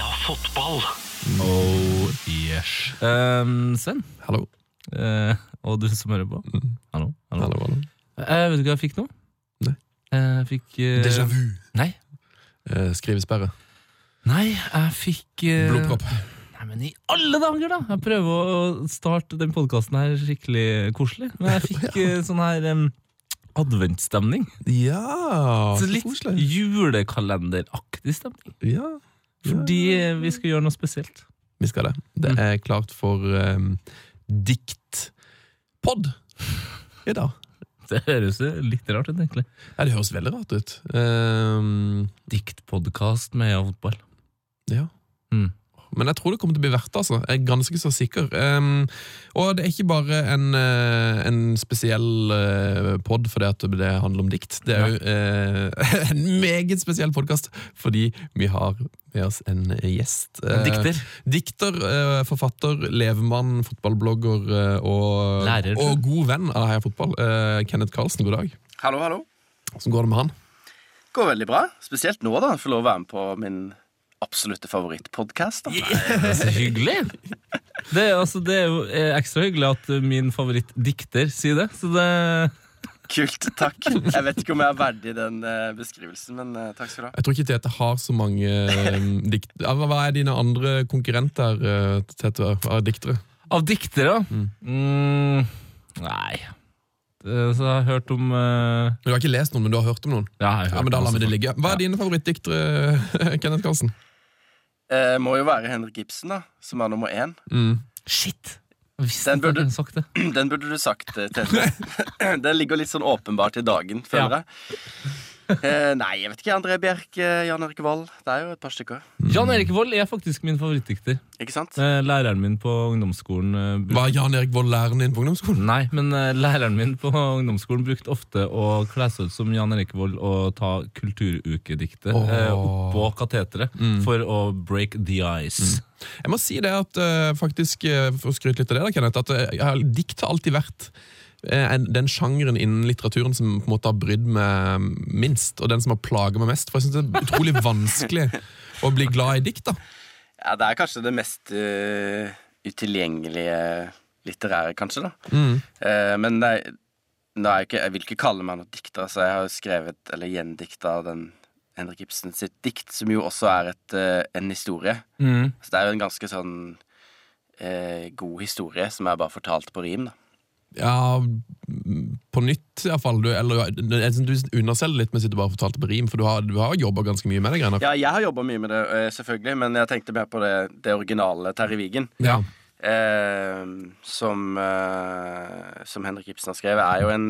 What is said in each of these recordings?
Heia fotball! Oh yes. Um, Sven, Hallo. eh, og du som hører på. Hallo. hallo. Hallo, hallo. Eh, vet du hva jeg fikk nå? Nei. Eh, Jeg fikk eh, Déjà vu. Nei. Eh, skrivesperre. Nei, jeg fikk eh, Blodpropp. Nei, men i alle dager, da! Jeg prøver å starte den podkasten her skikkelig koselig. Men jeg fikk eh, sånn her em, adventsstemning. Ja, Så så litt koselig. julekalenderaktig stemning. Ja, Fordi eh, vi skal gjøre noe spesielt. vi skal det. Det er klart for um, diktpod i dag. Det høres litt rart ut, egentlig. Ja, det høres veldig rart ut. Um, Diktpodkast med fotball. ja. Mm. Men jeg tror det kommer til å bli verdt det. altså. Jeg er ganske så sikker. Um, og det er ikke bare en, eh, en spesiell uh, pod fordi at det handler om dikt. Det er jo uh, en meget spesiell podkast fordi vi har med oss en gjest. En Dikter. Dikter, eh, forfatter, levemann, fotballblogger eh, og, Lærer, og god venn av Heia Fotball. Eh, Kenneth Karlsen, god dag. Hallo, hallo. Hvordan går det med han? Går veldig bra. Spesielt nå, da. Får lov å være med på min absolutte favorittpodkast. Det er så hyggelig! Det er, altså, det er jo eh, ekstra hyggelig at min favorittdikter sier det. Så det Kult. Takk. Jeg vet ikke om jeg er verdig den eh, beskrivelsen, men eh, takk skal du ha. Jeg tror ikke Tete har så mange dikter dikt... Hva er dine andre konkurrenter, Tete, av diktere? Av diktere? Mm. Nei Så jeg har hørt om uh... Du har ikke lest noen, men du har hørt om noen? Ja, jeg har Ja, men Da lar vi det ligge. Hva er dine favorittdiktere, Kenneth Karlsen? Eh, må jo være Henrik Ibsen, da, som er nummer én. Mm. Shit! Den burde- jeg sagt det. Den burde du sagt, eh, Tete. Den ligger litt sånn åpenbart i dagen, føler jeg. Eh, nei, jeg vet ikke. André Bjerk, eh, Jan Erik Vold. Det er jo et par stykker. Jan Erik Vold er faktisk min favorittdikter. Ikke sant? Eh, Læreren min på ungdomsskolen bruk- Var Jan Erik Vold læreren din på ungdomsskolen? Nei, men læreren min på ungdomsskolen brukte ofte å kle seg ut som Jan Erik Vold og ta kulturukediktet oh. eh, oppå kateteret for å break the ice. Jeg må si det at faktisk, for å skryte litt av det, da, Kenneth, at jeg har, dikt har alltid vært den sjangeren innen litteraturen som på en måte har brydd meg minst, og den som har plaget meg mest. For jeg syns det er utrolig vanskelig å bli glad i dikt. da. Ja, Det er kanskje det mest uh, utilgjengelige litterære, kanskje. da. Mm. Uh, men det er, det er ikke, jeg vil ikke kalle meg noen dikter, så jeg har jo skrevet, eller gjendikta den Henrik Ibsen sitt dikt, som jo også er et, uh, en historie. Mm. Så det er jo en ganske sånn eh, god historie som er bare fortalt på rim. da. Ja, mm, på nytt iallfall. Du, eller, synes du underselger litt med å bare fortalte på rim, for du har, du har jobba ganske mye med det greiene. Ja, jeg har jobba mye med det, eh, selvfølgelig, men jeg tenkte mer på det, det originale Terje Vigen. Ja. Eh, som, eh, som Henrik Ibsen har skrevet, er jo en,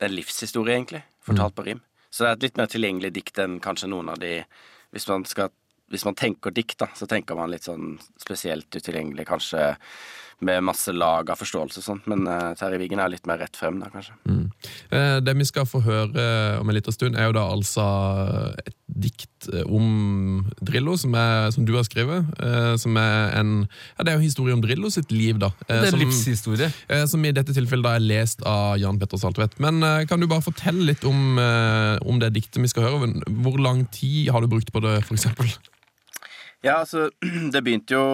en livshistorie, egentlig. Fortalt på rim. Så det er et litt mer tilgjengelig dikt enn kanskje noen av de Hvis man, skal, hvis man tenker dikt, da, så tenker man litt sånn spesielt utilgjengelig, kanskje med masse lag av forståelse og sånt, Men uh, Terje Vigen er litt mer rett frem, da, kanskje. Eh, Det vi skal få høre om en liten stund, er jo da altså et dikt eh, om Drillo, som, er, som du har skrevet. eh, Som er en Ja, det er jo historie om Drillo sitt liv, da. eh, Det er en som- livshistorie. Eh, Som i dette tilfellet da er lest av Jan Petter Saltvedt. Men eh, kan du bare fortelle litt om, eh, om det diktet vi skal høre? Hvor lang tid har du brukt på det, eksempel? Ja, altså, det begynte jo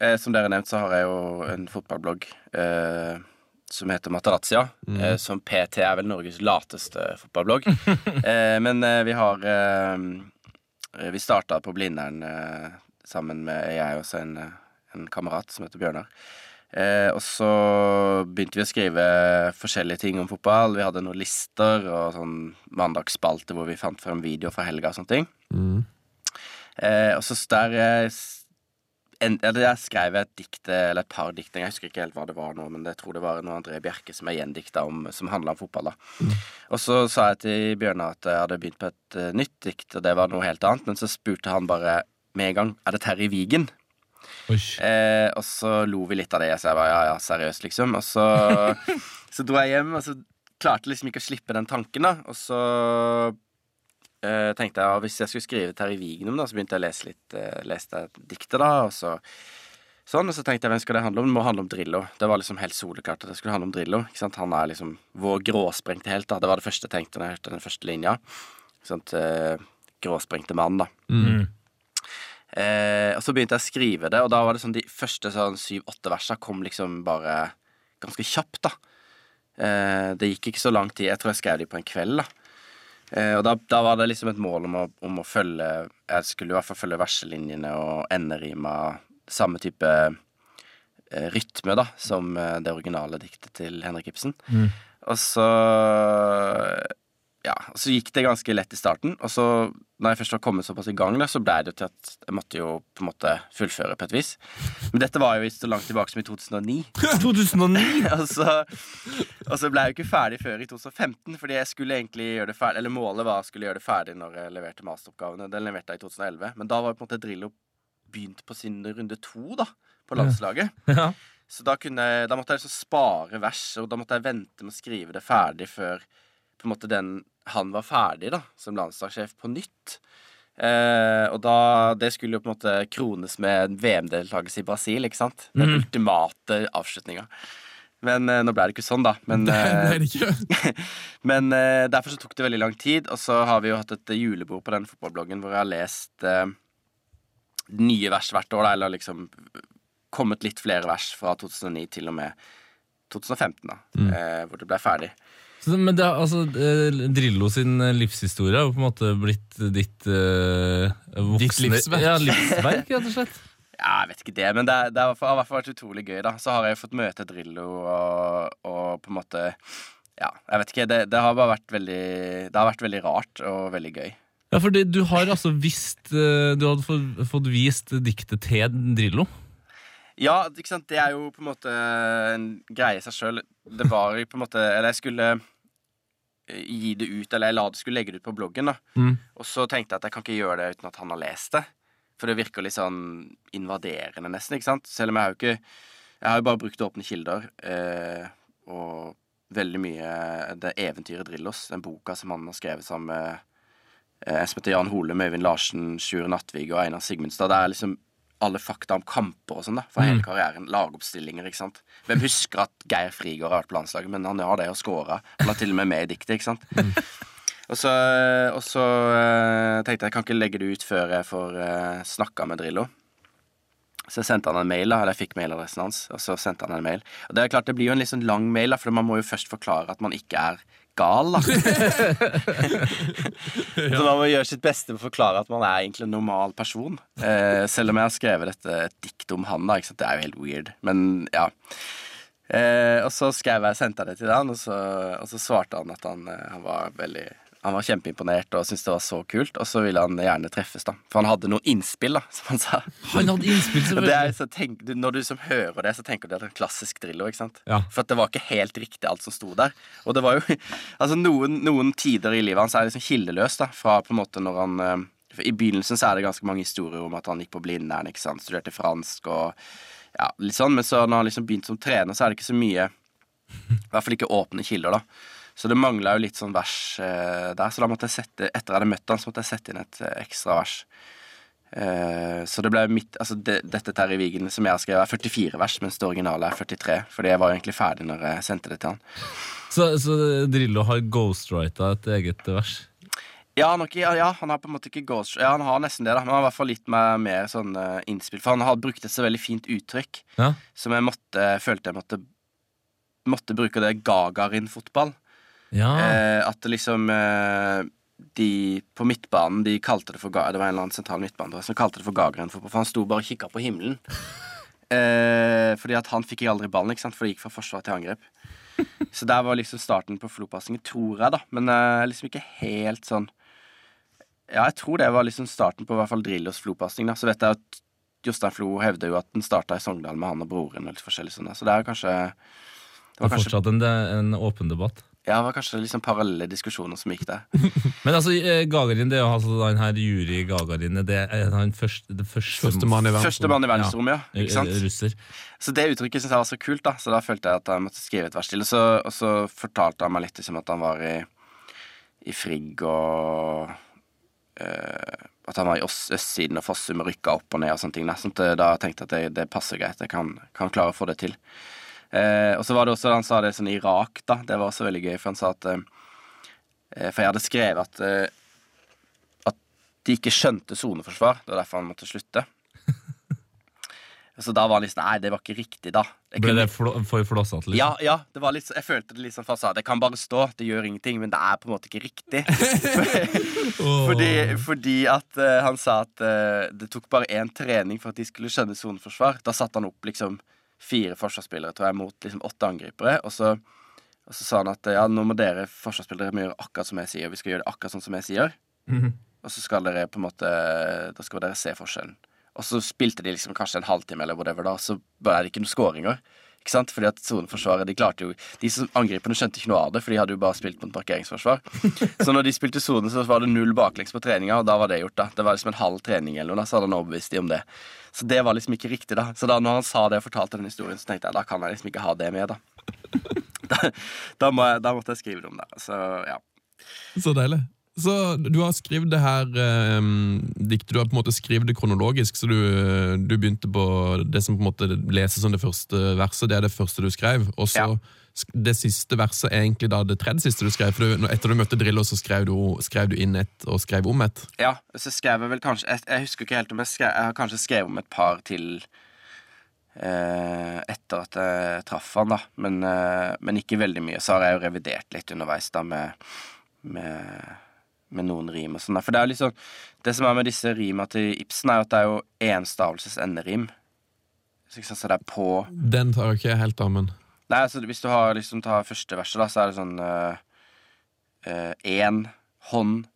eh, Som dere har nevnt, så har jeg jo en fotballblogg eh, som heter Materazia. Eh, som PT er vel Norges lateste fotballblogg. eh, men eh, vi har eh, Vi starta på Blindern sammen med jeg og en, en kamerat som heter Bjørnar. Eh, og så begynte vi å skrive forskjellige ting om fotball. Vi hadde noen lister og sånn mandagsspalte hvor vi fant frem video fra helga og sånne ting. Eh, og så der eh, en, eller Der skrev jeg et dikt, eh, eller et par dikt. Jeg husker ikke helt hva det var nå, men jeg tror det var noe André Bjerke som er gjendikta om, som handla om fotball. da. Og så sa jeg til Bjørnar at jeg hadde begynt på et eh, nytt dikt, og det var noe helt annet. Men så spurte han bare med en gang er det Terje Vigen. Eh, og så lo vi litt av det. Så jeg bare ja, ja, seriøst, liksom. Og så, så dro jeg hjem, og så klarte liksom ikke å slippe den tanken, da. Og så eh, tenkte jeg at hvis jeg skulle skrive Terje Vignum, da, så begynte jeg å lese litt eh, leste diktet, da. Og så Sånn, og så tenkte jeg hvem skal det handle om? Det må handle om Drillo. Det var liksom helt soleklart at det skulle handle om Drillo. Ikke sant? Han er liksom vår gråsprengte helt. da Det var det første jeg tenkte når jeg hørte den første linja. Ikke sant? Eh, gråsprengte mann, da. Mm. Eh, og så begynte jeg å skrive det, og da var det sånn de første sånn syv-åtte versa kom liksom bare ganske kjapt, da. Eh, det gikk ikke så lang tid. Jeg tror jeg skrev de på en kveld, da. Eh, og da, da var det liksom et mål om å, om å følge Jeg skulle i hvert fall følge verselinjene og enderima samme type eh, rytme, da, som eh, det originale diktet til Henrik Ibsen. Mm. Og så Ja, så gikk det ganske lett i starten. Og så, når jeg først var kommet såpass i gang, da, så ble det jo til at jeg måtte jo på en måte fullføre på et vis. Men dette var jo så langt tilbake som i 2009. 2009! og, så, og så ble jeg jo ikke ferdig før i 2015, fordi jeg skulle egentlig gjøre det ferdig Eller målet var jeg skulle gjøre det ferdig når jeg leverte masteroppgavene. Den leverte jeg i 2011. Men da var på en måte Drillo begynt på sin runde to, da, på landslaget. Ja. Så da, kunne, da måtte jeg liksom spare vers, og da måtte jeg vente med å skrive det ferdig før på en måte den han var ferdig da, som landslagssjef på nytt. Eh, og da, Det skulle jo på en måte krones med VM-deltakelse i Brasil, ikke sant? Den mm. ultimate avslutninga. Men eh, nå ble det ikke sånn, da. Men, Det eh, det ikke. men eh, derfor så tok det veldig lang tid. Og så har vi jo hatt et eh, julebord på denne fotballbloggen hvor jeg har lest eh, nye vers hvert år, da, eller liksom kommet litt flere vers fra 2009 til og med 2015, da, Mm. eh, hvor det ble ferdig. Så, men det, altså, eh, Drillo sin eh, livshistorie har jo på en måte blitt ditt uh, voksne Ditt livsverk. Ja, livsverk, rett og slett. Ja, jeg vet ikke det, men det, det har i hvert fall- vært utrolig gøy, da. Så har jeg fått møte Drillo og, og på en måte Ja, jeg vet ikke. Det, det har bare vært veldig Det har vært veldig rart og veldig gøy. Ja, for du har altså visst eh, Du hadde fått, fått vist diktet til Drillo. Ja, ikke sant, det er jo på en måte en greie i seg sjøl. Det var jo på en måte Eller jeg skulle eh, gi det ut, eller jeg la det skulle legge det ut på bloggen, da. Mm. Og så tenkte jeg at jeg kan ikke gjøre det uten at han har lest det. For det virker litt sånn invaderende, nesten, ikke sant? Selv om jeg har jo ikke Jeg har jo bare brukt åpne kilder. Eh, og veldig mye det eventyret Drillos, den boka som han har skrevet sammen med eh, en som heter Jan Holum, Øyvind Larsen, Sjur Nattvig og Einar Sigmundstad. Det er liksom alle fakta om kamper og sånn, da, for hele karrieren. Lagoppstillinger, ikke sant. Hvem husker at Geir Frigård har vært på landslaget, men han har det og scora. Han er til og med med i diktet, ikke sant. Og så, og så eh, tenkte jeg jeg kan ikke legge det ut før jeg får uh, snakka med Drillo. Så jeg sendte han en mail, da, eller jeg fikk mailadressen hans. Og så sendte han en mail Og det er klart det blir jo en litt sånn lang mail, da, for man må jo først forklare at man ikke er gal, da. Så man må gjøre sitt beste for å forklare at man er egentlig en normal person. Eh, selv om jeg har skrevet dette et dikt om han, da. Ikke sant? Det er jo helt weird. Men ja. Eh, og så skrev jeg, sendte jeg det til han, og så, og så svarte han at han, eh, han var veldig han var kjempeimponert og syntes det var så kult, og så ville han gjerne treffes, da. For han hadde noen innspill, da, som han sa. Han hadde innspill, er, selvfølgelig. så tenk, når du som hører det, så tenker du at det er en klassisk Drillo. ikke sant? Ja. For at det var ikke helt riktig, alt som sto der. Og det var jo Altså, noen, noen tider i livet hans er liksom kildeløst, da. Fra på en måte når han eh, I begynnelsen så er det ganske mange historier om at han gikk på Blindern, ikke sant. Studerte fransk og ja, litt sånn. Men så når han liksom begynte som trener, så er det ikke så mye I hvert fall ikke åpne kilder, da. Så det mangla jo litt sånn vers eh, der. Så da måtte jeg sette etter jeg hadde møtt han, så måtte jeg sette inn et eh, ekstra vers. Eh, så det ble mitt Altså det, dette Terje Vigen som jeg har skrevet, er 44 vers, mens det originale er 43. Fordi jeg var jo egentlig ferdig når jeg sendte det til han. Så, så Drillo har ghostwrita et eget vers. Ja, har, ja, ja, han har på en måte ikke ghost Ja, han har nesten det, da. Men han har i hvert fall litt mer, mer sånn uh, innspill. For han har brukt et så veldig fint uttrykk Ja. som jeg måtte, følte jeg måtte Måtte bruke det Gagarin-fotball. Ja. Eh, at liksom eh, De på midtbanen De kalte det for Det var en eller annen sentral midtbane som kalte det for Gagarin-fotball. For han sto bare og kikka på himmelen. Eh, fordi at han fikk ikke aldri ballen, ikke sant? for det gikk fra forsvar til angrep. Så der var liksom starten på Flo-passingen, tror jeg, da. Men eh, liksom ikke helt sånn Ja, jeg tror det var liksom starten på i hvert fall Drillos Flo-pasning. da. Så vet jeg at Jostein Flo hevder jo at den starta i Sogndal med han og broren. og litt forskjellig sånn. Så det er kanskje det Det var er kanskje, fortsatt en, en åpen debatt. Ja, det var kanskje liksom parallelle diskusjoner som gikk der. Men altså, eh, Gagarin, det er jo altså den her Juri Gagarin Det er han første, det første, Første mann i verdensrommet, ja. Ikke sant? eh, Russer. Så det uttrykket syntes jeg var så kult, da. Så da følte jeg at jeg måtte skrive et vers til. Og så, og så fortalte han meg litt liksom, at han var i, i Frigg og eh, At han var i østsiden og Fossum og rykka opp og ned og sånne ting. Da, sånn at da tenkte jeg at det, det passer greit. Jeg kan, kan klare å få det til. Eh, og så var det også Han sa det sånn Irak, da. Det var også veldig gøy, for han sa at eh, For jeg hadde skrevet at eh, at de ikke skjønte soneforsvar. Det var derfor han måtte slutte. Så da var han liksom Nei, det var ikke riktig, da. Jeg Ble det for flåsete? Liksom? ja, ja, det var litt, jeg følte det litt sånn det kan bare stå, det gjør ingenting, men det er på en måte ikke riktig. fordi, fordi at eh, han sa at eh, det tok bare én trening for at de skulle skjønne soneforsvar. Da satte han opp liksom fire forsvarsspillere tror jeg, mot liksom åtte angripere. Og så, og så sa han at ja, nå må dere forsvarsspillere må gjøre akkurat som jeg sier. Vi skal gjøre det akkurat sånn som jeg sier. Mhm. Og så skal dere på en måte Da skal dere se forskjellen. Og så spilte de liksom kanskje en halvtime eller whatever, da, og så var det ikke noen skåringer. Ikke sant? Fordi at soneforsvaret, de klarte jo De som angriperne skjønte ikke noe av det, for de hadde jo bare spilt mot parkeringsforsvar. Så når de spilte sone, så var det null baklengs på treninga, og da var det gjort, da. Det var liksom en halv trening eller noe, da, så hadde han overbevist de om det. Så det var liksom ikke riktig, da. Så da når han sa det og fortalte den historien, så tenkte jeg da kan jeg liksom ikke ha det med, da. Da, da, må jeg, da måtte jeg skrive det om det. Så ja. Så deilig. Så du har skrevet det her um, diktet, du har på en måte skrevet det kronologisk, så du, du begynte på det som på en måte leses som det første verset, det er det første du skrev, og så Ja. det siste verset er egentlig da det tredje siste du skrev, for du, etter du møtte Drillo, så skrev du, skrev du inn et og skrev om et. Ja, så skrev jeg vel kanskje Jeg, jeg husker ikke helt om jeg skrev Jeg har kanskje skrevet om et par til eh, etter at jeg traff han, da. Men, eh, men ikke veldig mye. Så har jeg jo revidert litt underveis, da, med, med, med noen rim og sånn. For det er jo sånn Det som er med disse rima til Ibsen, er jo at det er jo enstavelses enderim. Så, så det er på Den tar jo ikke helt av, men Nei, altså hvis du har liksom tar første verset, da, så er det sånn Én hånd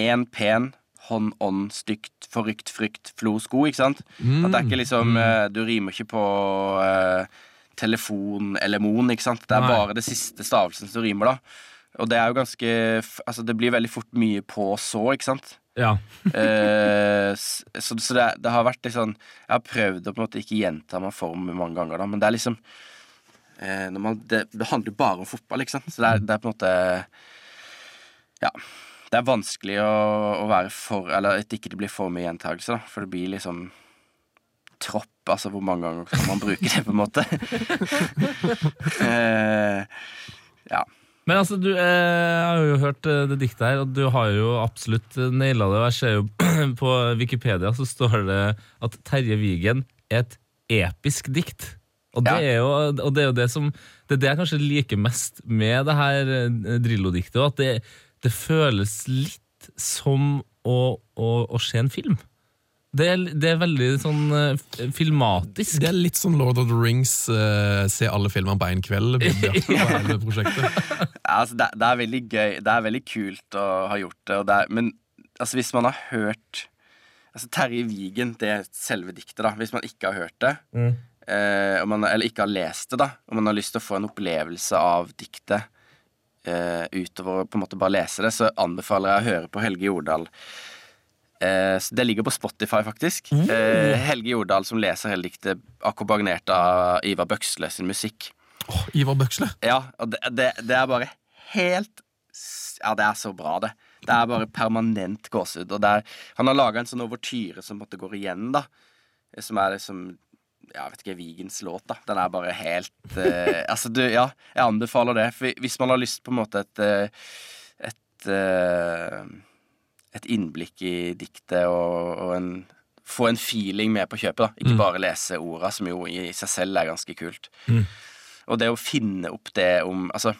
Én pen, hånd, ånd, stygt, forrykt, frykt, flo, sko, ikke sant? At det er ikke liksom uh, Du rimer ikke på eh, telefon eller mon, ikke sant? Det er Nei. bare det siste stavelsen som rimer, da. Og det er jo ganske Altså, det blir veldig fort mye på så, ikke sant? Ja. Eh, så så det, det har vært sånn Jeg har prøvd å på en måte ikke gjenta meg form mange ganger, da, men det er liksom eh, man, det, det handler jo bare om fotball, ikke sant? Så det er, det er på en måte Ja. Det er vanskelig å, å være for Eller at ikke det blir for mye gjentagelse, da. For det blir liksom tropp. Altså, hvor mange ganger kan man bruke det, på en måte? eh, ja. Men altså, du eh, har jo hørt eh, det diktet her, og du har jo absolutt eh, naila det. Jeg ser jo på Wikipedia så står det at Terje Vigen er et episk dikt. Og det, Ja. er jo, og det er jo det som Det er det jeg kanskje liker mest med det her eh, Drillo-diktet, at det, det føles litt som å, å, å se en film. Det er, det er veldig sånn uh, filmatisk. det er litt sånn Lord of the Rings, uh, se alle filmene på en kveld. Ja, altså, det, det er veldig gøy. Det er veldig kult å ha gjort det. Og det er, men altså, hvis man har hørt altså, Terje Vigen, det selve diktet, da. Hvis man ikke har hørt det, Mm. uh, man, eller ikke har lest det, da, og man har lyst til å få en opplevelse av diktet eh, utover å på en måte bare lese det, så anbefaler jeg å høre på Helge Jordal. Eh, det ligger på Spotify, faktisk. Eh, Helge Jordal som leser hele diktet, akkompagnert av Ivar Bøksle sin musikk. Åh, Ivar Bøksle. Ja, og det, det, det er bare helt Ja, det er så bra, det. Det er bare permanent gåsehud. Og er, han har laga en sånn overtyre som måtte går igjen, da. Som er liksom jeg vet ikke, Vigens låt, da. Den er bare helt eh, Altså, du, ja, jeg anbefaler det. For hvis man har lyst på en måte et et, et, eh, et innblikk i diktet og, og en få en feeling med på kjøpet, da. Ikke bare lese orda, som jo i seg selv er ganske kult. Og det å finne opp det om Altså,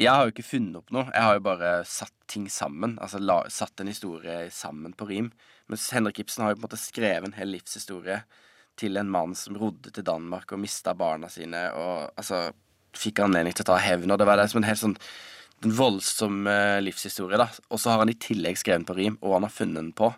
jeg har jo ikke funnet opp noe. Jeg har jo bare satt ting sammen. Altså la, satt en historie sammen på rim. Mens Henrik Ibsen har jo på en måte skrevet en hel livshistorie til en mann som rodde til Danmark og mista barna sine, og altså fikk anledning til å ta hevn. Og det var det som en helt sånn en voldsom eh, livshistorie, da. Og så har han i tillegg skrevet på rim, og han har funnet den på.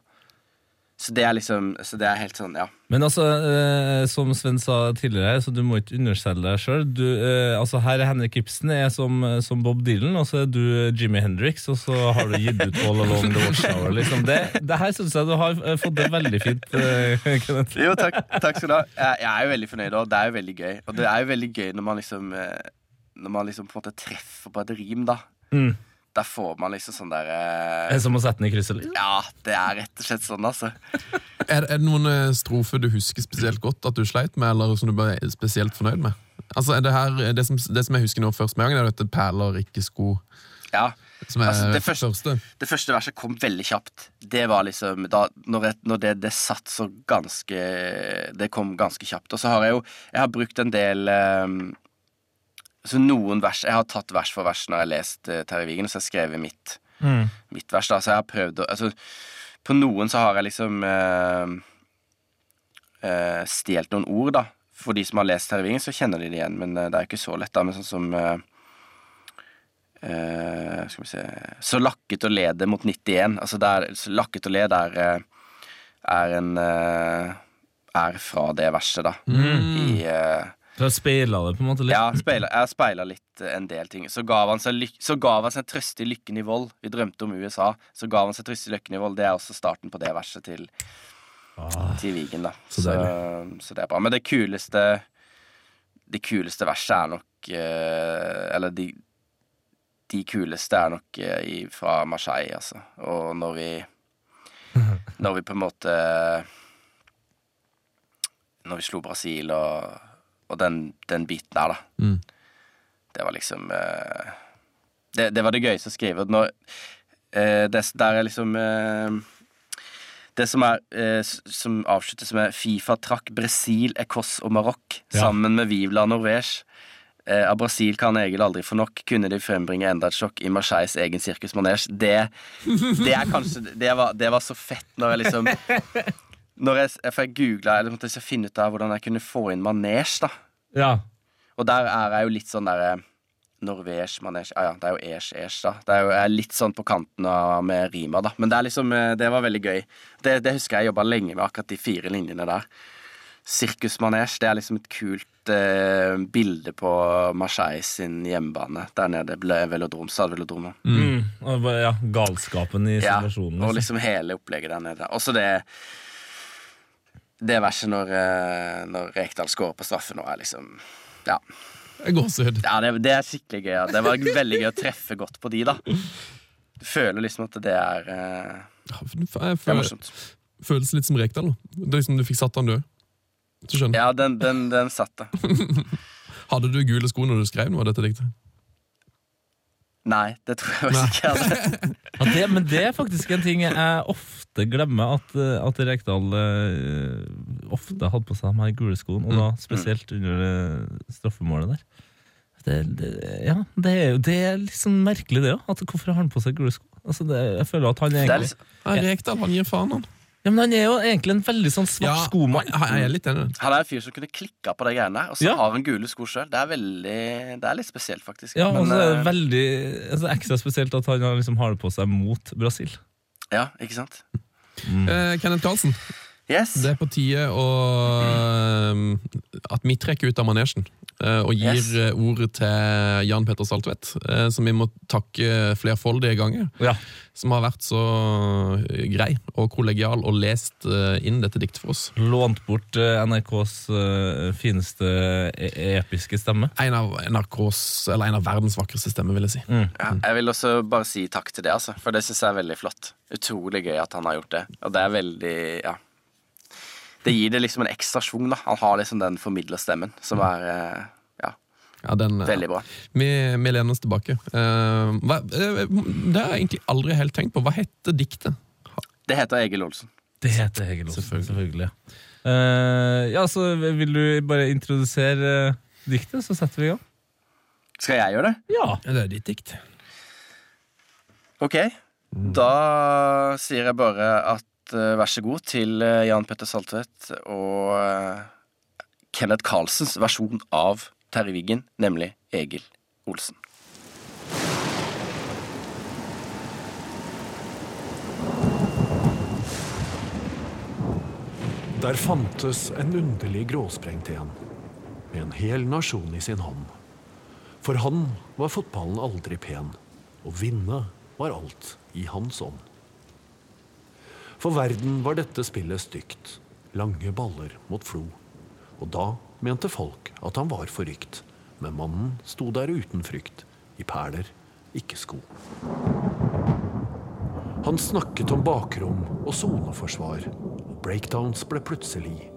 Så det er liksom Så det er helt sånn, ja. Men altså, eh, som Sven sa tidligere, så du må ikke underselge deg sjøl. Eh, altså, her er Henrik Ibsen er som, som Bob Dylan, og så er du Jimmy Hendrix, og så har du gitt ut All Along the Watchtower. Liksom. Det, det her syns jeg du har eh, fått det veldig fint, eh, Jo, takk, takk skal du ha. Jeg, jeg er jo veldig fornøyd, og det er jo veldig gøy. Og det er jo veldig gøy når man liksom eh, Når man liksom på en måte treffer på et rim, da. Mm. Der får man liksom sånn der Er eh, som å sette den i krysset? Liksom? Ja, det er rett og slett sånn, altså. Er, er det noen eh, strofer du husker spesielt godt at du sleit med, eller som du bare er spesielt fornøyd med? Altså, er det, her, det, som, det som jeg husker nå først med gangen, er dette perler, ikke sko. Ja. Som er Altså, det første. første- Det første verset kom veldig kjapt. Det var liksom da, Når, jeg, når det, det satt så ganske Det kom ganske kjapt. Og så har jeg jo Jeg har brukt en del eh, Så noen vers Jeg har tatt vers for vers når jeg har lest uh, Terje Vigen, og så har jeg skrevet mitt, Mm. mitt vers. da Så jeg har prøvd å altså, På noen så har jeg liksom uh, uh stjålet noen ord, da. For de som har lest Terje Vigen, så kjenner de det igjen, men uh, det er ikke så lett, da. Men sånn som Skal vi se Så lakket og lede mot 91. Altså der, så lakket og led er, eh, er en Er fra det verset, da. I eh, Så jeg speila det på en måte litt. ja, speilet, jeg speila litt eh, en del ting. Så gav han seg, så gav han seg trøst i lykken i vold. Vi drømte om USA. Så gav han seg trøst i lykken i vold. Det er også starten på det verset til, til Vigen, da. så Så, så det er bra. Men det kuleste Det kuleste verset er nok eh, Eller de, de kuleste er nok eh, fra Marseille, altså. Og når vi Når vi på en måte Når vi slo Brasil og, og den, den biten der, da. Mm. Det var liksom eh, det, det var det gøyeste å skrive. Når, eh, det, der er liksom eh, Det som er eh, Som avsluttes med Fifa trakk Brasil, Ecos og Marokk Ja. sammen med Vivla Norvège. Eh, av Brasil kan Egil aldri få nok. Kunne de frembringe enda et sjokk i Marseilles egen sirkusmanesje? Det, det er kanskje det var, det var så fett når jeg liksom Når jeg, for jeg googla eller måtte jeg finne ut av hvordan jeg kunne få inn manesj, da. Ja. Og der er jeg jo litt sånn derre Norvège, manesj ah, Ja, det er jo esh, esh, da. Det er jo jeg er litt sånn på kanten av med rima, da. Men det er liksom eh, Det var veldig gøy. Det, det husker jeg jobba lenge med, akkurat de fire linjene der. Sirkusmanesj, det er liksom et kult eh, bilde på Marseille sin hjemmebane. Der nede ble velodrom, Stad Velodrom. Mm. Ja, galskapen i situasjonen. Ja, og liksom. liksom hele opplegget der nede. Også det Det verset når, eh, når Rekdal scorer på straffe nå, er liksom Ja. Gåsehud. Ja, det, det er skikkelig gøy. Ja. Det var veldig gøy å treffe godt på de, da. Du føler liksom at det er uh, Ja, det er- morsomt. føles litt som Rekdal. Det er liksom Du fikk satt han død. Ja, den, den, den satt, da. Hadde du gule sko når du skrev noe av dette diktet? Nei, det tror jeg faktisk ikke. Ja, det, men det er faktisk en ting jeg ofte glemmer, at, eh, at Rekdal uh, ofte hadde på seg de her gule skoene, og da spesielt under uh, straffemålet der. Det, det, ja, det er jo det er liksom merkelig, det òg. Hvorfor har han på seg gule sko? Altså, det, jeg føler at han er egentlig Rekdal han gir faen, han. Ja, Men han er jo egentlig en veldig sånn svart skomann. jeg, er litt enig. han er en fyr som kunne klikka på de greiene der, og så Ja. har han gule sko sjøl. Det er veldig Det er litt spesielt, faktisk. Ja, og så er det eh, veldig altså, ekstra spesielt at han liksom har det på seg mot Brasil. ja, ikke sant? Eh, Kenneth Karlsen, Yes. det er på tide å eh, at vi trekker ut av manesjen eh, og gir Yes. eh, ordet til Jan Petter Saltvedt, som vi må takke flerfoldige ganger. Ja. Som har vært så grei og kollegial og lest inn dette diktet for oss. Lånt bort NRKs fineste e episke stemme. En av NRKs, eller en av verdens vakreste stemmer, vil jeg si. Ja, jeg vil også bare si takk til det, altså. For det syns jeg er veldig flott. Utrolig gøy at han har gjort det. Og det er veldig Ja. Det gir det liksom en ekstra schwung, da. Han har liksom den formidlerstemmen som er eh, ja, Ja, den, eh, veldig bra. Vi, vi lener oss tilbake. Uh, hva, det har jeg egentlig aldri helt tenkt på. Hva heter diktet? Det heter Egil Olsen. Det heter Egil Olsen, Selvfølgelig. selvfølgelig. Uh, ja, så vil du bare introdusere diktet, så setter vi i gang? Skal jeg gjøre det? Ja. Det er ditt dikt. Ok. Da sier jeg bare at vær så god til eh, Jan Petter Saltvedt og eh, Kenneth Carlsens versjon av Terje Wiggen, nemlig Egil Olsen. Der fantes en underlig gråsprengt en, med en hel nasjon i sin hånd. For han var fotballen aldri pen, og vinne var alt i hans ånd. For verden var dette spillet stygt, lange baller mot flo. Og da mente folk at han var forrykt, men mannen sto der uten frykt, i perler, ikke sko. Han snakket om bakrom og soneforsvar, breakdowns ble plutselig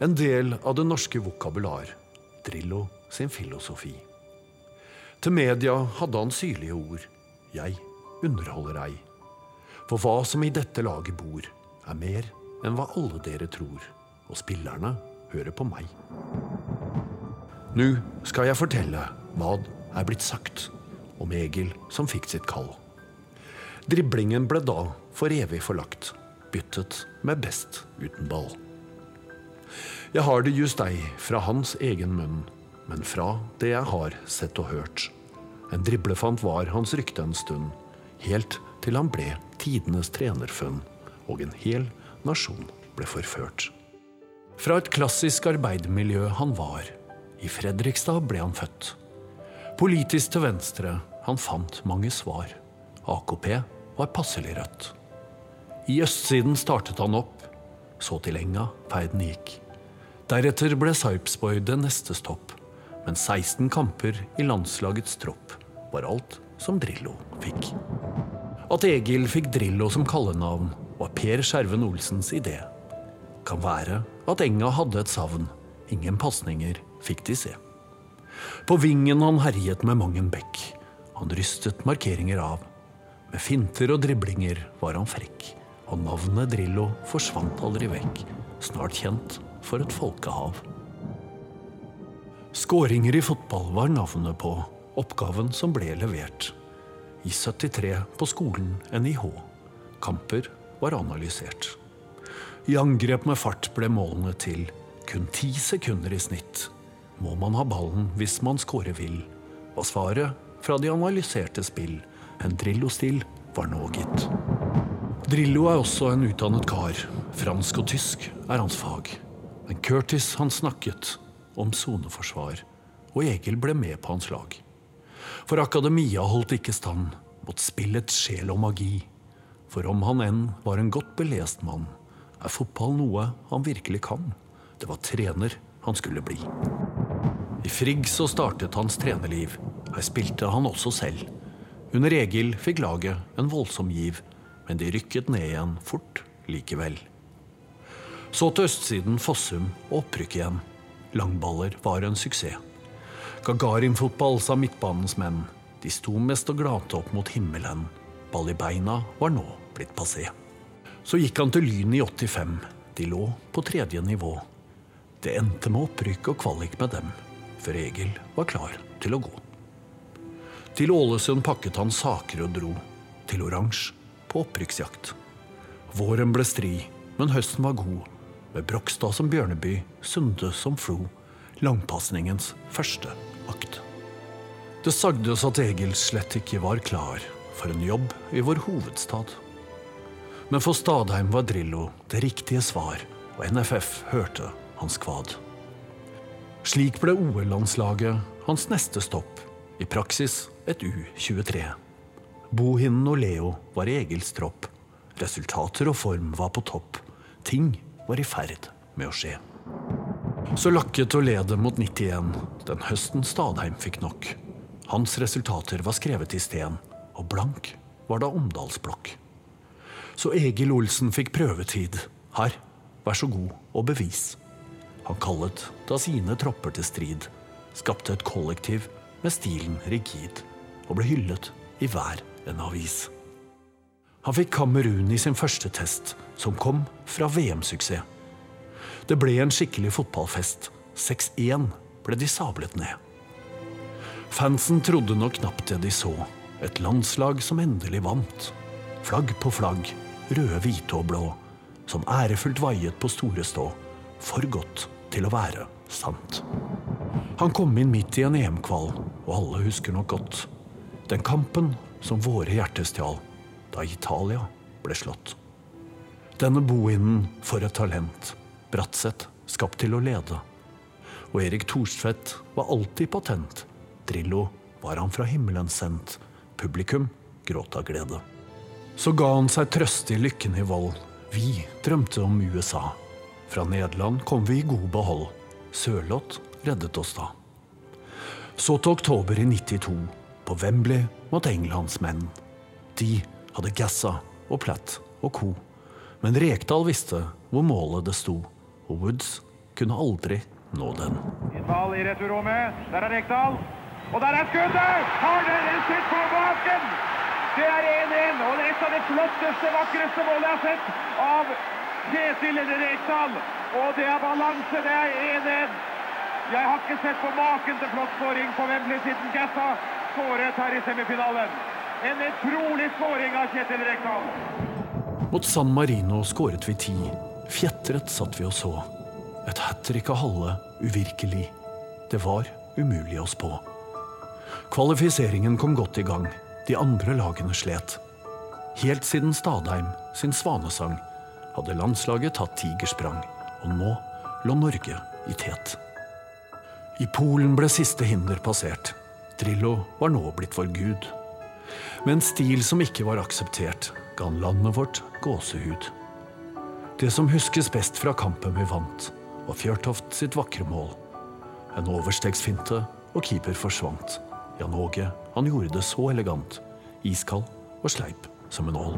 en del av det norske vokabular, Drillo sin filosofi. Til media hadde han syrlige ord, jeg underholder ei. For hva som i dette laget bor, er mer enn hva alle dere tror, og spillerne hører på meg. Nå skal jeg fortelle hva er blitt sagt om Egil som fikk sitt kall. Driblingen ble da for evig forlagt, byttet med best uten ball. Jeg har det just deg fra hans egen munn, men fra det jeg har sett og hørt. En driblefant var hans rykte en stund, helt til han ble tidenes trenerfunn, og en hel nasjon ble forført. Fra et klassisk arbeidermiljø han var, i Fredrikstad ble han født. Politisk til venstre, han fant mange svar. AKP var passelig rødt. I østsiden startet han opp, så til enga ferden gikk. Deretter ble Sarpsborg det neste stopp, men 16 kamper i landslagets tropp var alt som Drillo fikk. At Egil fikk Drillo som kallenavn, var Per Skjerven Olsens idé. Kan være at enga hadde et savn, ingen pasninger fikk de se. På vingen han herjet med mang en bekk, han rystet markeringer av. Med finter og driblinger var han frekk, og navnet Drillo forsvant aldri vekk, snart kjent for et folkehav. Skåringer i fotball var navnet på oppgaven som ble levert. I 73 på skolen NIH. Kamper var analysert. I angrep med fart ble målene til kun ti sekunder i snitt. Må man ha ballen hvis man score vil, var svaret fra de analyserte spill. En Drillo-stil var nå gitt. Drillo er også en utdannet kar. Fransk og tysk er hans fag. Men Curtis han snakket om soneforsvar, og Egil ble med på hans lag. For akademia holdt ikke stand mot spillets sjel og magi. For om han enn var en godt belest mann, er fotball noe han virkelig kan. Det var trener han skulle bli. I Frigg så startet hans trenerliv. Her spilte han også selv. Under Egil fikk laget en voldsom giv, men de rykket ned igjen fort likevel. Så til østsiden Fossum og opprykk igjen. Langballer var en suksess. Gagarin-fotball, sa midtbanens menn. De sto mest og glante opp mot himmelen. Ball i beina var nå blitt passé. Så gikk han til Lyn i 85. De lå på tredje nivå. Det endte med opprykk og kvalik med dem, før Egil var klar til å gå. Til Ålesund pakket han saker og dro, til oransje, på opprykksjakt. Våren ble stri, men høsten var god, med Brokstad som Bjørneby, Sunde som Flo, langpasningens første akt. Det sagdes at Egil slett ikke var klar for en jobb i vår hovedstad. Men for Stadheim var Drillo det riktige svar, og NFF hørte hans kvad. Slik ble OL-landslaget hans neste stopp, i praksis et U23. Bohinen og Leo var i Egils tropp. Resultater og form var på topp. Ting var i ferd med å skje. Så lakket ledet mot 91, den høsten Stadheim fikk nok. Hans resultater var skrevet i sten, og blank var da Omdalsblokk. Så Egil Olsen fikk prøvetid. Her, vær så god og bevis. Han kallet da sine tropper til strid, skapte et kollektiv med stilen rigid, og ble hyllet i hver en avis. Han fikk Kamerun i sin første test, som kom fra VM-suksess. Det ble en skikkelig fotballfest. 6-1 ble de sablet ned. Fansen trodde nok knapt det de så. Et landslag som endelig vant. Flagg på flagg, røde, hvite og blå, som ærefullt vaiet på store stå. For godt til å være sant. Han kom inn midt i en EM-kval, og alle husker nok godt. Den kampen som våre hjerter stjal da Italia ble slått. Denne bohinden for et talent. Bratseth skapt til å lede. Og Erik Thorstvedt var alltid patent. Drillo var han fra himmelen sendt. Publikum gråt av glede. Så ga han seg trøst i lykken i vold. Vi drømte om USA. Fra Nederland kom vi i god behold. Sørloth reddet oss da. Så til oktober i 92, på Wembley mot Englands menn. De hadde Gassa og Platt og co. Men Rekdal visste hvor målet det sto, og Woods kunne aldri nå den. Ball i returrommet. Der er Rekdal. Og der er skuddet! Har dere sett på baken? Det er 1-1, og det er et av de flotteste, vakreste målene jeg har sett av Kjetil Rekdal. Og det er balanse, det er 1-1. Jeg har ikke sett på maken til flott skåring på Wembley siden Gassa skåret her i semifinalen. En utrolig skåring av Kjetil Rekdal. Mot San Marino skåret vi ti. Fjetret satt vi og så. Et hat trick av Halle uvirkelig. Det var umulig å spå. Kvalifiseringen kom godt i gang. De andre lagene slet. Helt siden Stadheim sin svanesang hadde landslaget tatt tigersprang, og nå lå Norge i tet. I Polen ble siste hinder passert. Drillo var nå blitt vår gud. Med en stil som ikke var akseptert, ga han landet vårt gåsehud. Det som huskes best fra kampen vi vant, var Fjørtoft sitt vakre mål. En overstegsfinte, og keeper forsvant. Jan Åge han gjorde det så elegant, iskald og sleip som en ål.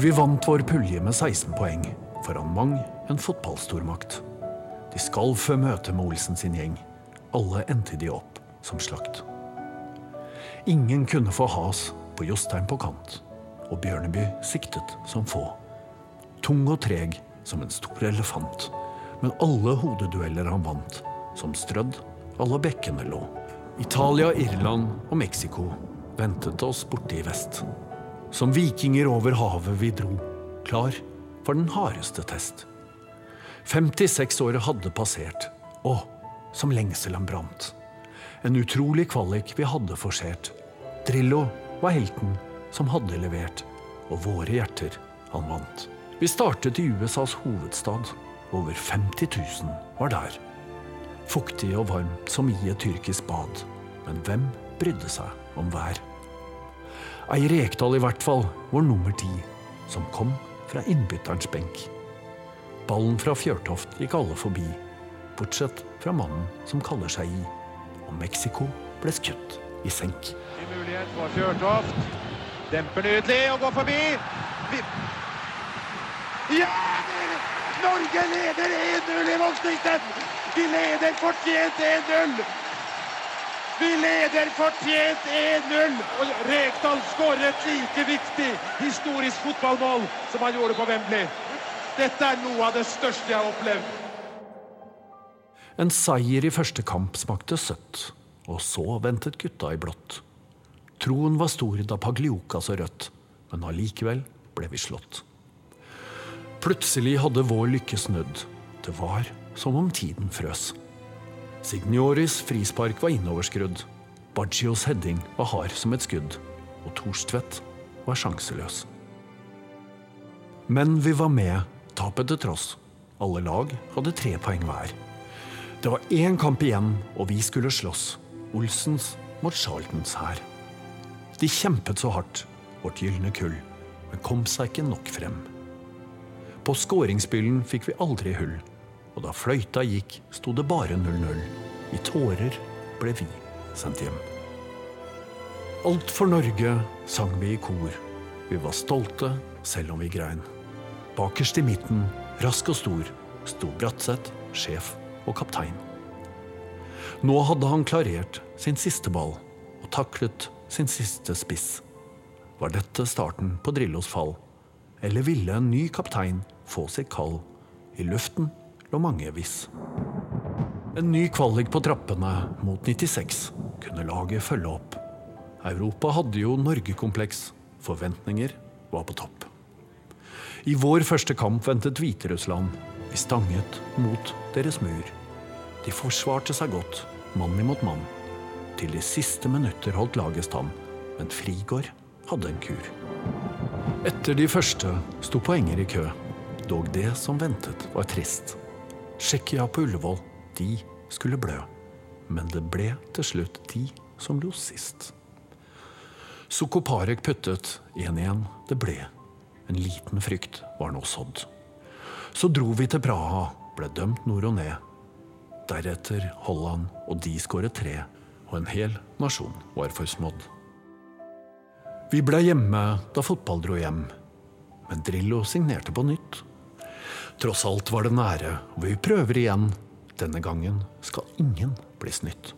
Vi vant vår pulje med 16 poeng, foran mang en fotballstormakt. De skalv før møtet med Olsen sin gjeng. Alle endte de opp som slakt. Ingen kunne få has på Jostein på kant, og Bjørneby siktet som få. Tung og treg som en stor elefant, men alle hodedueller han vant, som strødd alle bekkene lå. Italia, Irland og Mexico ventet oss borte i vest. Som vikinger over havet vi dro, klar for den hardeste test. 56-året hadde passert, og som lengselen brant. En utrolig kvalik vi hadde forsert. Drillo var helten som hadde levert, og våre hjerter han vant. Vi startet i USAs hovedstad. Over 50 000 var der. Fuktig og varmt som i et tyrkisk bad. Men hvem brydde seg om vær? Ei Rekdal i hvert fall, vår nummer ti, som kom fra innbytterens benk. Ballen fra Fjørtoft gikk alle forbi, bortsett fra mannen som kaller seg i. Og Mexico ble skutt i senk. En mulighet for Fjørtoft. Demper nydelig og går forbi. Ja! Norge leder 1-0 i Vågsnytten! Vi leder fortjent 1-0! Vi leder fortjent 1-0! Og Rekdal skårer et like viktig historisk fotballmål som han gjorde på Wembley. Dette er noe av det største jeg har opplevd. En seier i første kamp smakte søtt, og så ventet gutta i blått. Troen var stor da Paglioka så rødt, men allikevel ble vi slått. Plutselig hadde vår lykke snudd. Det var som om tiden frøs. Signioris frispark var innoverskrudd. Baggios heading var hard som et skudd. Og Thorstvedt var sjanseløs. Men vi var med, tapet til tross. Alle lag hadde tre poeng hver. Det var én kamp igjen, og vi skulle slåss. Olsens mot Charltons hær. De kjempet så hardt, vårt gylne kull, men kom seg ikke nok frem. På skåringsbyllen fikk vi aldri hull, og da fløyta gikk, sto det bare 0-0. I tårer ble vi sendt hjem. Alt for Norge sang vi i kor. Vi var stolte selv om vi grein. Bakerst i midten, rask og stor, sto Bratseth, sjef og kaptein. Nå hadde han klarert sin siste ball og taklet sin siste spiss. Var dette starten på Drillos fall? Eller ville en ny kaptein få sitt kall? I luften lå mange viss. En ny kvalik på trappene mot 96 kunne laget følge opp. Europa hadde jo Norgekompleks. Forventninger var på topp. I vår første kamp ventet Hviterussland. Vi stanget mot deres mur. De forsvarte seg godt, mann imot mann. Til de siste minutter holdt laget stand, men Frigård hadde en kur. Etter de første sto poenger i kø, dog det som ventet var trist. Tsjekkia på Ullevål, de skulle blø. Men det ble til slutt de som lo sist. Sukoparek puttet 1-1. Det ble. En liten frykt var nå sådd. Så dro vi til Praha, ble dømt nord og ned. Deretter Holland, og de skåret tre. Og en hel nasjon var forsmådd. Vi ble hjemme da fotball dro hjem. Men Drillo signerte på nytt. Tross alt var det nære, og vi prøver igjen. Denne gangen skal ingen bli snytt.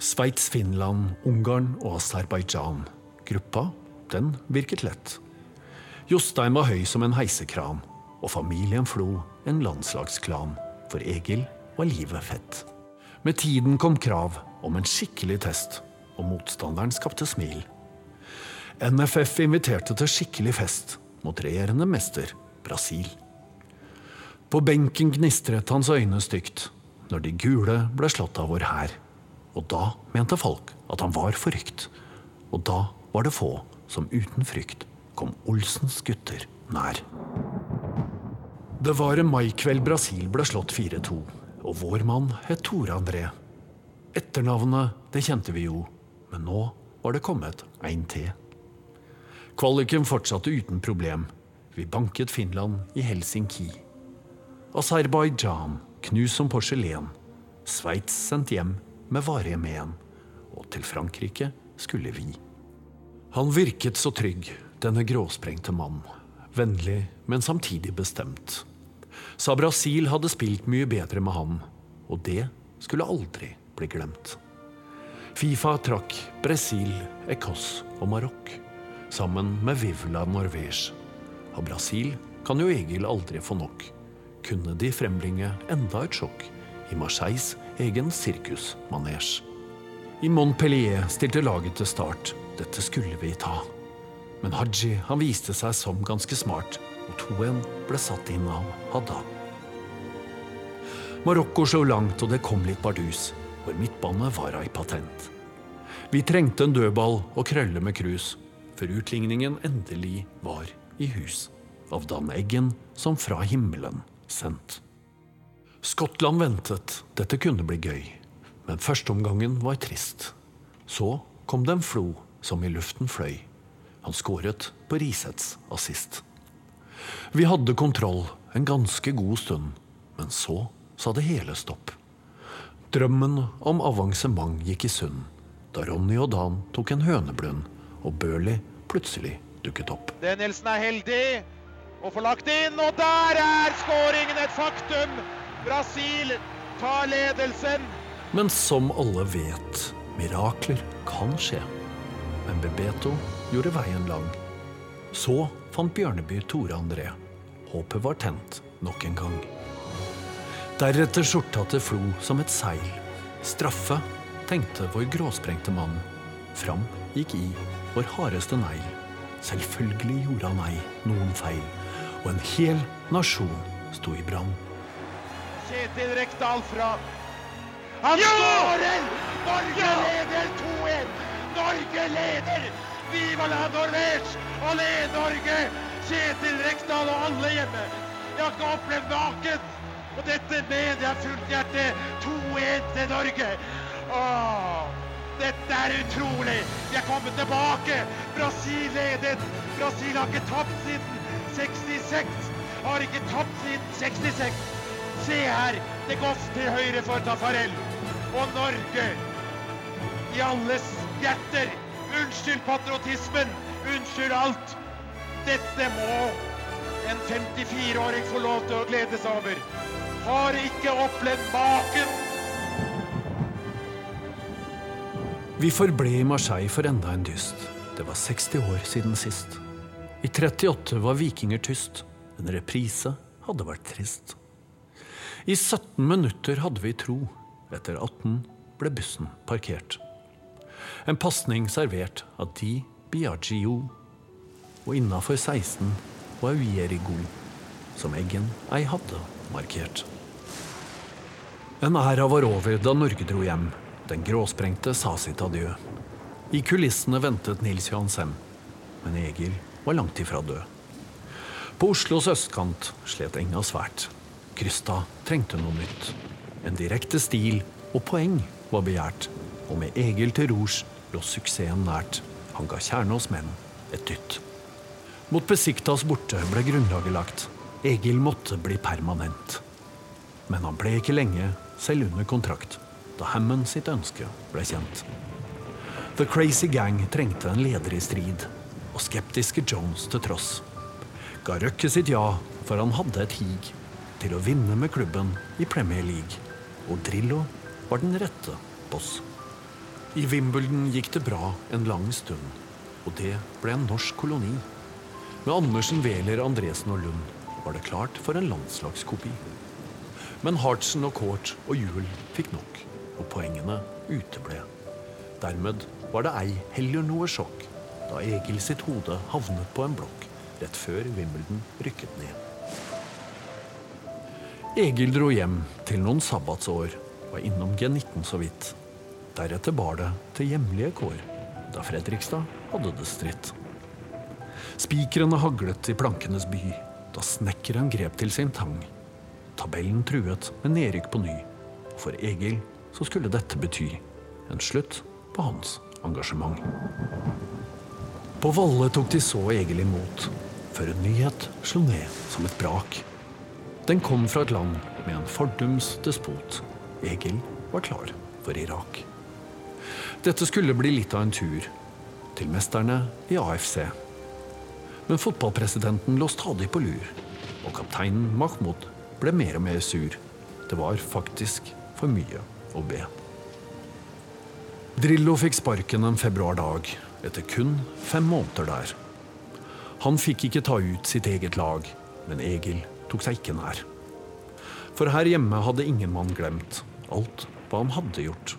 Sveits, Finland, Ungarn og Aserbajdsjan. Gruppa, den virket lett. Jostein var høy som en heisekran, og familien Flo en landslagsklan. For Egil var livet fett. Med tiden kom krav om en skikkelig test, og motstanderen skapte smil. NFF inviterte til skikkelig fest mot regjerende mester Brasil. På benken gnistret hans øyne stygt når de gule ble slått av vår hær. Og da mente folk at han var forrykt. Og da var det få som uten frykt kom Olsens gutter nær. Det var en maikveld Brasil ble slått 4-2, og vår mann het Tore André. Etternavnet, det kjente vi jo, men nå var det kommet en til. Kvaliken fortsatte uten problem. Vi banket Finland i Helsinki. Aserbajdsjan knust som porselen. Sveits sendt hjem med varige men. Og til Frankrike skulle vi. Han virket så trygg, denne gråsprengte mann. Vennlig, men samtidig bestemt. Sa Brasil hadde spilt mye bedre med han, og det skulle aldri bli glemt. Fifa trakk Brasil, Ecos og Marokk sammen med Vivla Norvège. Og Brasil kan jo Egil aldri få nok. Kunne de frembringe enda et sjokk i Marseilles egen sirkusmanesj. I Montpellier stilte laget til start. Dette skulle vi ta. Men Haji han viste seg som ganske smart, og 2-1 ble satt inn av Hadda. Marokko slo langt, og det kom litt bardus. Vår midtbane var ei patent. Vi trengte en dødball og krølle med krus, før utligningen endelig var i hus. Av Dan Eggen som fra himmelen sendt. Skottland ventet, dette kunne bli gøy. Men førsteomgangen var trist. Så kom det en flo som i luften fløy. Han skåret på Risets assist. Vi hadde kontroll en ganske god stund, men så sa det hele stopp. Drømmen om avansement gikk i sund da Ronny og Dan tok en høneblund og Børli plutselig dukket opp. Danielsen er heldig og får lagt inn, og der er skåringen et faktum! Brasil tar ledelsen. Men som alle vet, mirakler kan skje. Men Bebeto gjorde veien lang. Så fant Bjørneby Tore André. Håpet var tent nok en gang. Deretter skjorta til Flo som et seil. Straffe, tenkte vår gråsprengte mann. Fram gikk I, vår hardeste negl. Selvfølgelig gjorde han ei noen feil, og en hel nasjon sto i brann. Kjetil Rekdal fra Han skårer! Norge leder 2-1! Norge leder! Viva la Norvège! Alle Norge! Kjetil Rekdal og alle hjemme. Jeg har ikke opplevd maken! Og dette mener jeg fullt hjerte. 2-1 til Norge. Åh, dette er utrolig! Vi er kommet tilbake! Brasil ledet! Brasil har ikke tapt siden 66! Har ikke tapt siden 66! Se her! Det går til høyre for Tafarel. Og Norge i alles hjerter. Unnskyld patriotismen. Unnskyld alt. Dette må en 54-åring få lov til å glede seg over. Har ikke opplevd maken. Vi forble i Marseille for enda en dyst. Det var 60 år siden sist. I 38 var Vikinger tyst. En reprise hadde vært trist. I 17 minutter hadde vi tro. Etter 18 ble bussen parkert. En pasning servert av Di Biagio. Og innafor 16 var Uierigo, som Eggen ei hadde markert. En æra var over da Norge dro hjem. Den gråsprengte sa sitt adjø. I kulissene ventet Nils Johan Sem, men Egil var langt ifra død. På Oslos østkant slet enga svært. Krystad trengte noe nytt. En direkte stil og poeng var begjært, og med Egil til rors lå suksessen nært. Han ga Kjernås menn et dytt. Mot Besiktas borte ble grunnlaget lagt. Egil måtte bli permanent. Men han ble ikke lenge, selv under kontrakt, da Hammond sitt ønske ble kjent. The Crazy Gang trengte en leder i strid, og skeptiske Jones til tross. Ga Røkke sitt ja, for han hadde et hig til å vinne med klubben i Premier League. Og Drillo var den rette boss. I Wimbledon gikk det bra en lang stund, og det ble en norsk koloni. Med Andersen, Wæler, Andresen og Lund var det klart for en landslagskopi. Men Hartsen og Kort og Juel fikk nok, og poengene uteble. Dermed var det ei heller noe sjokk da Egil sitt hode havnet på en blokk rett før Wimbledon rykket ned. Egil dro hjem til noen sabbatsår, var innom G19 så vidt. Deretter bar det til hjemlige kår, da Fredrikstad hadde det stritt. Spikrene haglet i plankenes by, da snekkeren grep til sin tang. Tabellen truet med nedrykk på ny. For Egil så skulle dette bety en slutt på hans engasjement. På Valle tok de så Egil imot, før en nyhet slo ned som et brak. Den kom fra et land med en fordums despot. Egil var klar for Irak. Dette skulle bli litt av en tur til mesterne i AFC. Men fotballpresidenten lå stadig på lur, og kapteinen Mahmoud ble mer og mer sur. Det var faktisk for mye å be. Drillo fikk sparken en februardag, etter kun fem måneder der. Han fikk ikke ta ut sitt eget lag, men Egil tok seg ikke nær. For her hjemme hadde ingen mann glemt alt hva han hadde gjort.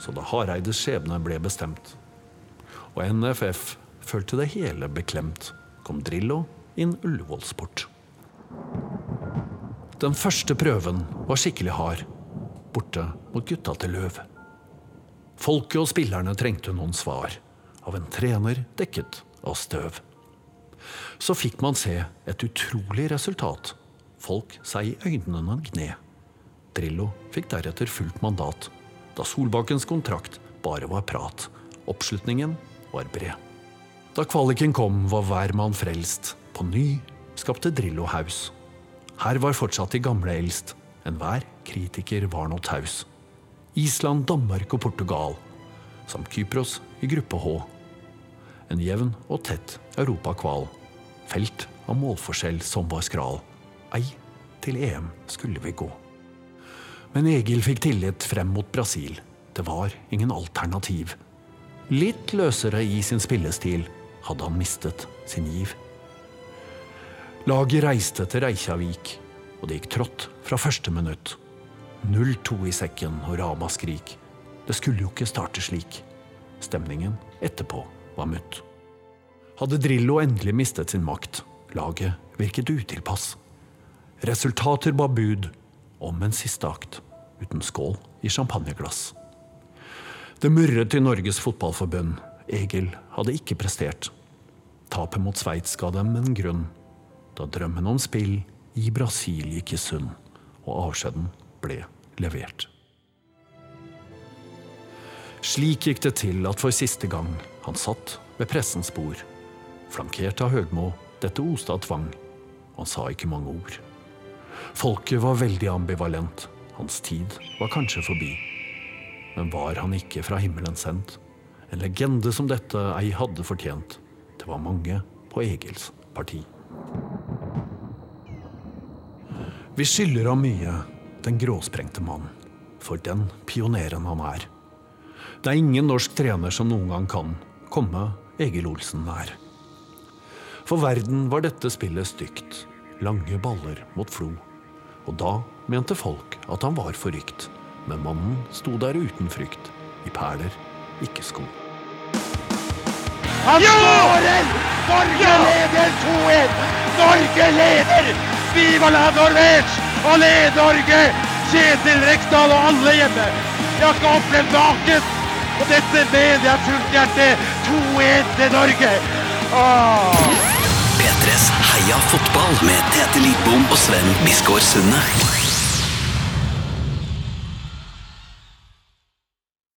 Så da Hareides skjebne ble bestemt, og NFF følte det hele beklemt, kom Drillo inn Ullevålsport. Den første prøven var skikkelig hard, borte mot gutta til Løv. Folket og spillerne trengte noen svar, av en trener dekket av støv. Så fikk man se et utrolig resultat. Folk seg i øynene gne. Drillo fikk deretter fullt mandat, da Solbakkens kontrakt bare var prat. Oppslutningen var bred. Da kvaliken kom, var hver mann frelst. På ny skapte Drillo haus. Her var fortsatt de gamle eldst. Enhver kritiker var nå taus. Island, Danmark og Portugal, samt Kypros i gruppe H. En jevn og tett europakval. Felt av målforskjell som var skral. Ei til EM skulle vi gå. Men Egil fikk tillit frem mot Brasil. Det var ingen alternativ. Litt løsere i sin spillestil hadde han mistet sin giv. Laget reiste til Reykjavik, og det gikk trått fra første minutt. 0-2 i sekken og ramaskrik. Det skulle jo ikke starte slik. Stemningen etterpå var mutt. Hadde Drillo endelig mistet sin makt, laget virket utilpass. Resultater ba bud om en siste akt, uten skål i champagneglass. Det murret i Norges Fotballforbund. Egil hadde ikke prestert. Tapet mot Sveits ga dem en grunn, da drømmen om spill i Brasil gikk i sund, og avskjeden ble levert. Slik gikk det til at for siste gang han satt ved pressens bord, flankert av Høgmo, dette oste av tvang. Han sa ikke mange ord. Folket var veldig ambivalent. Hans tid var kanskje forbi. Men var han ikke fra himmelen sendt? En legende som dette ei hadde fortjent. Det var mange på Egils parti. Vi skylder ham mye, den gråsprengte mannen. for den pioneren han er. Det er ingen norsk trener som noen gang kan komme Egil Olsen nær. For verden var dette spillet stygt, lange baller mot flo. Og da mente folk at han var forrykt, men mannen sto der uten frykt, i perler, ikke sko. Han skårer! Norge leder 2-1! Norge leder! Viva la Norwich! Allé Norge! Kjetil Rekdal og alle hjemme. Jeg har ikke opplevd maken! Og dette mener jeg fullt hjerte. 2-1 til Norge. Åh. P3s Heia fotball med Tete Lidbom og Sven Biskår Sunde.